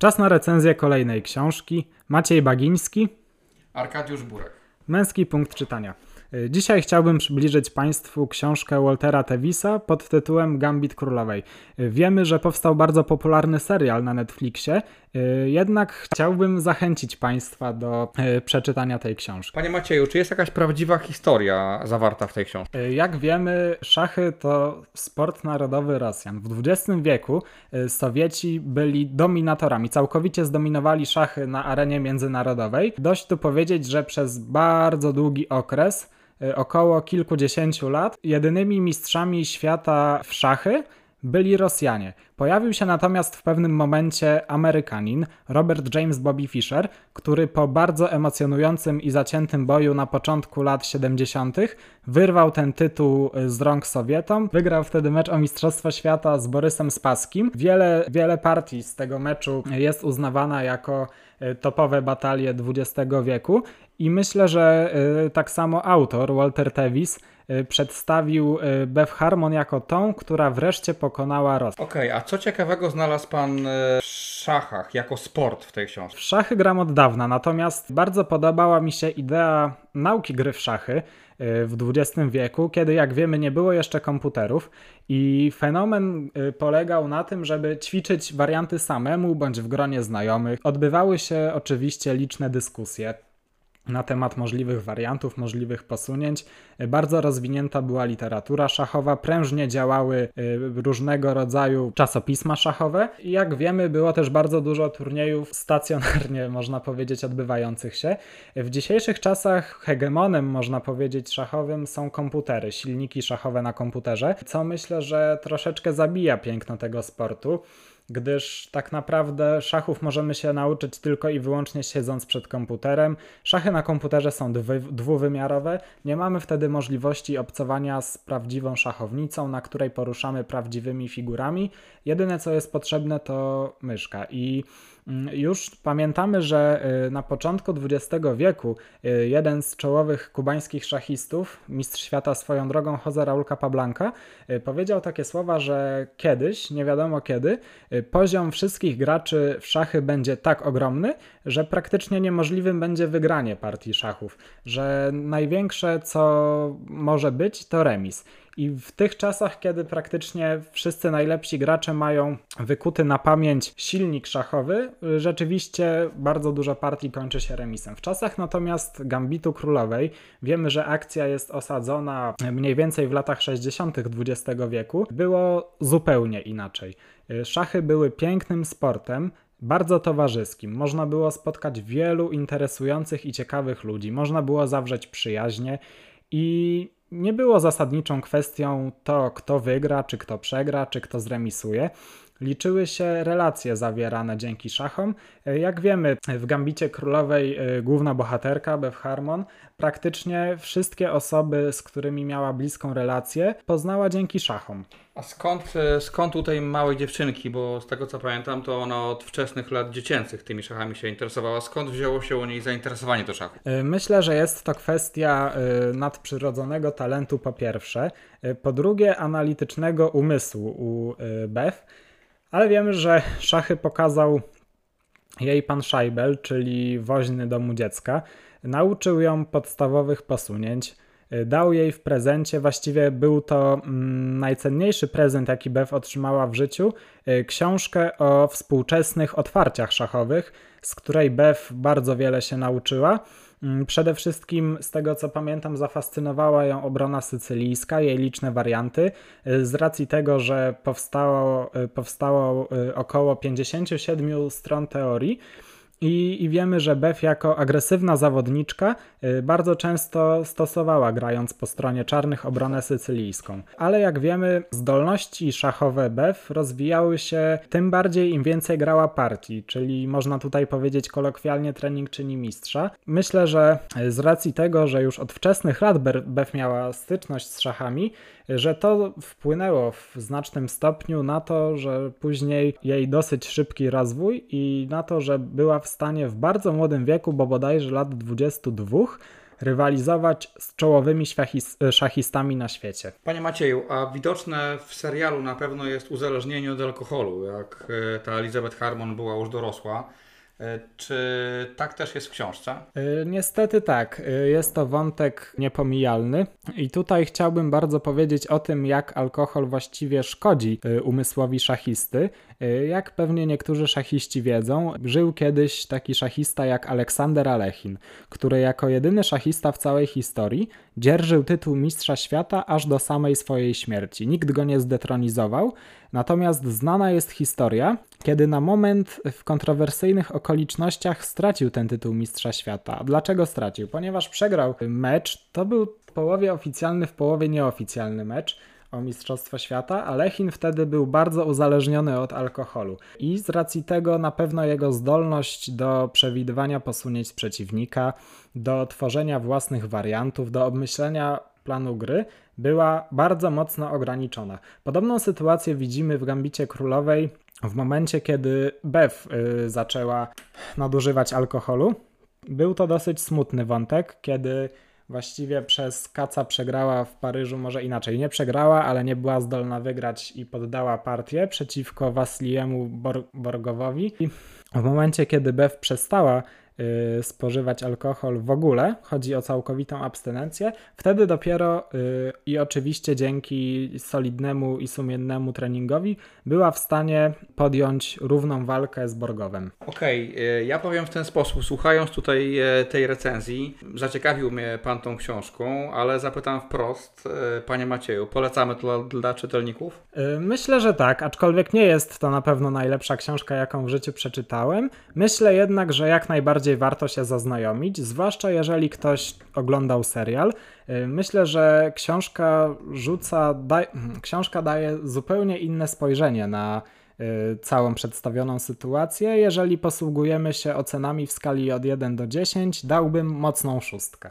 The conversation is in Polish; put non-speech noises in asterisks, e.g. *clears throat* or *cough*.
Czas na recenzję kolejnej książki. Maciej Bagiński, Arkadiusz Burek. Męski punkt czytania. Dzisiaj chciałbym przybliżyć Państwu książkę Waltera Tevisa pod tytułem Gambit Królowej. Wiemy, że powstał bardzo popularny serial na Netflixie, y, jednak chciałbym zachęcić Państwa do y, przeczytania tej książki. Panie Macieju, czy jest jakaś prawdziwa historia zawarta w tej książce? Y, Jak wiemy, szachy to sport narodowy Rosjan. W XX wieku Sowieci byli dominatorami, całkowicie zdominowali szachy na arenie międzynarodowej. Dość tu powiedzieć, że przez bardzo długi okres, około kilkudziesięciu lat, jedynymi mistrzami świata w szachy byli Rosjanie. Pojawił się natomiast w pewnym momencie Amerykanin, Robert James Bobby Fischer, który po bardzo emocjonującym i zaciętym boju na początku lat 70. wyrwał ten tytuł y, z rąk Sowietom. Wygrał wtedy mecz o Mistrzostwo Świata z Borysem Spaskim. Wiele, wiele partii z tego meczu jest uznawana jako topowe batalie XX wieku i myślę, że y, tak samo autor Walter Tevis y, przedstawił Beth Harmon jako tą, która wreszcie pokonała Rosję. Okej, a co ciekawego znalazł pan e, szachach jako sport w tej książce? W szachy gram od dawna, natomiast bardzo podobała mi się idea nauki gry w szachy y, w XX wieku, kiedy jak wiemy nie było jeszcze komputerów i fenomen y, polegał na tym, żeby ćwiczyć warianty samemu bądź w gronie znajomych. Odbywały się oczywiście liczne dyskusje na temat możliwych wariantów, możliwych posunięć. Bardzo rozwinięta była literatura szachowa, prężnie działały y, różnego rodzaju czasopisma szachowe i jak wiemy było też bardzo dużo turniejów stacjonarnie, *laughs* można powiedzieć, odbywających się. W dzisiejszych czasach hegemonem, można powiedzieć, szachowym są komputery, silniki szachowe na komputerze, co myślę, że troszeczkę zabija piękno tego sportu gdyż tak naprawdę szachów możemy się nauczyć tylko i wyłącznie siedząc przed komputerem. Szachy na komputerze są dwuwymiarowe, nie mamy wtedy możliwości obcowania z prawdziwą szachownicą, na której poruszamy prawdziwymi figurami. Jedyne co jest potrzebne to myszka i mm, już pamiętamy, że y, na początku XX wieku y, jeden z czołowych kubańskich szachistów, mistrz świata swoją drogą Jose Raul Capablanca, y, powiedział takie słowa, że kiedyś, nie wiadomo kiedy, poziom wszystkich graczy w szachy będzie tak ogromny, że praktycznie niemożliwym będzie wygranie partii szachów, że największe co może być to remis. I w tych czasach, kiedy praktycznie wszyscy najlepsi gracze mają wykuty na pamięć silnik szachowy, rzeczywiście bardzo dużo partii kończy się remisem. W czasach natomiast Gambitu Królowej wiemy, że akcja jest osadzona mniej więcej w latach 60. XX wieku. Było zupełnie inaczej. Szachy były pięknym sportem, bardzo towarzyskim. Można było spotkać wielu interesujących i ciekawych ludzi, można było zawrzeć przyjaźnie i nie było zasadniczą kwestią to, kto wygra, czy kto przegra, czy kto zremisuje. Liczyły się relacje zawierane dzięki szachom. Jak wiemy, w Gambicie Królowej y, główna bohaterka, Beth Harmon, praktycznie wszystkie osoby, z którymi miała bliską relację, poznała dzięki szachom. A skąd, e, skąd u tej małej dziewczynki, bo z tego co pamiętam, to ona od wczesnych lat dziecięcych tymi szachami się interesowała. Skąd wzięło się u niej zainteresowanie do szachu? Myślę, że jest to kwestia nadprzyrodzonego talentu po pierwsze, po drugie analitycznego umysłu u Beth, ale wiemy, że szachy pokazał jej pan Scheibel, czyli woźny domu dziecka. Nauczył ją podstawowych posunięć, dał jej w prezencie, właściwie był to mm, najcenniejszy prezent, jaki Beth otrzymała w życiu, książkę o współczesnych otwarciach szachowych, z której Beth bardzo wiele się nauczyła. Mm, Przede wszystkim, z tego co pamiętam, zafascynowała ją obrona sycylijska, jej liczne warianty. Y, Z racji tego, że powstało, y, powstało y, około 57 stron teorii. I, I wiemy, że Beth jako agresywna zawodniczka y, bardzo często stosowała, grając po stronie czarnych, obronę sycylijską. Ale jak wiemy, zdolności szachowe Beth rozwijały się tym bardziej, im więcej grała partii, czyli można tutaj powiedzieć kolokwialnie trening czyni mistrza. Myślę, że y, z racji tego, że już od wczesnych lat Be- Beth miała styczność z szachami, że to wpłynęło w znacznym stopniu na to, że później jej dosyć szybki rozwój i na to, że była w stanie w bardzo młodym wieku, bo bodajże lat 22, rywalizować z czołowymi szachis- szachistami na świecie. Panie Macieju, a widoczne w serialu na pewno jest uzależnienie od alkoholu, jak e, ta Elizabeth Harmon była już dorosła. E, Czy tak też jest w książce? Y, Niestety tak, y, jest to wątek niepomijalny i tutaj chciałbym bardzo powiedzieć o tym, jak alkohol właściwie szkodzi umysłowi szachisty. Jak pewnie niektórzy szachiści wiedzą, żył kiedyś taki szachista jak Aleksander Alechin, który jako jedyny szachista w całej historii dzierżył tytuł mistrza świata aż do samej swojej śmierci. Nikt go nie zdetronizował, natomiast znana jest historia, kiedy na moment w kontrowersyjnych okolicznościach stracił ten tytuł mistrza świata. Dlaczego stracił? Ponieważ przegrał mecz, to był w połowie oficjalny, w połowie nieoficjalny mecz o Mistrzostwo Świata, a Lechin wtedy był bardzo uzależniony od alkoholu. I z racji tego na pewno jego zdolność do przewidywania posunięć przeciwnika, do tworzenia własnych wariantów, do obmyślenia planu gry była bardzo mocno ograniczona. Podobną sytuację widzimy w Gambicie Królowej w momencie, kiedy Bev y, zaczęła nadużywać alkoholu. Był to dosyć smutny wątek, kiedy właściwie przez Kaca przegrała w Paryżu, może inaczej, nie przegrała, ale nie była zdolna wygrać i poddała partię przeciwko Wasiliemu Bor- Borgowowi. I w momencie, kiedy Bev przestała spożywać alkohol w ogóle, chodzi o całkowitą abstynencję, wtedy dopiero y, i oczywiście dzięki solidnemu i sumiennemu treningowi była w stanie podjąć równą walkę z Borgowem. Okej, e, ja powiem w ten sposób. Słuchając tutaj e, tej recenzji, zaciekawił mnie Pan tą książką, ale zapytam wprost, Panie Macieju, polecamy to dla, dla czytelników? Y, Myślę, że tak, aczkolwiek nie jest to na pewno najlepsza książka, jaką w życiu przeczytałem. Myślę jednak, że jak najbardziej warto się zaznajomić, zwłaszcza jeżeli ktoś oglądał serial. Y, Myślę, że książka rzuca, daj, *clears throat* książka daje zupełnie inne spojrzenie na y, całą przedstawioną sytuację. Jeżeli posługujemy się ocenami w skali od 1 do 10, dałbym mocną szóstkę.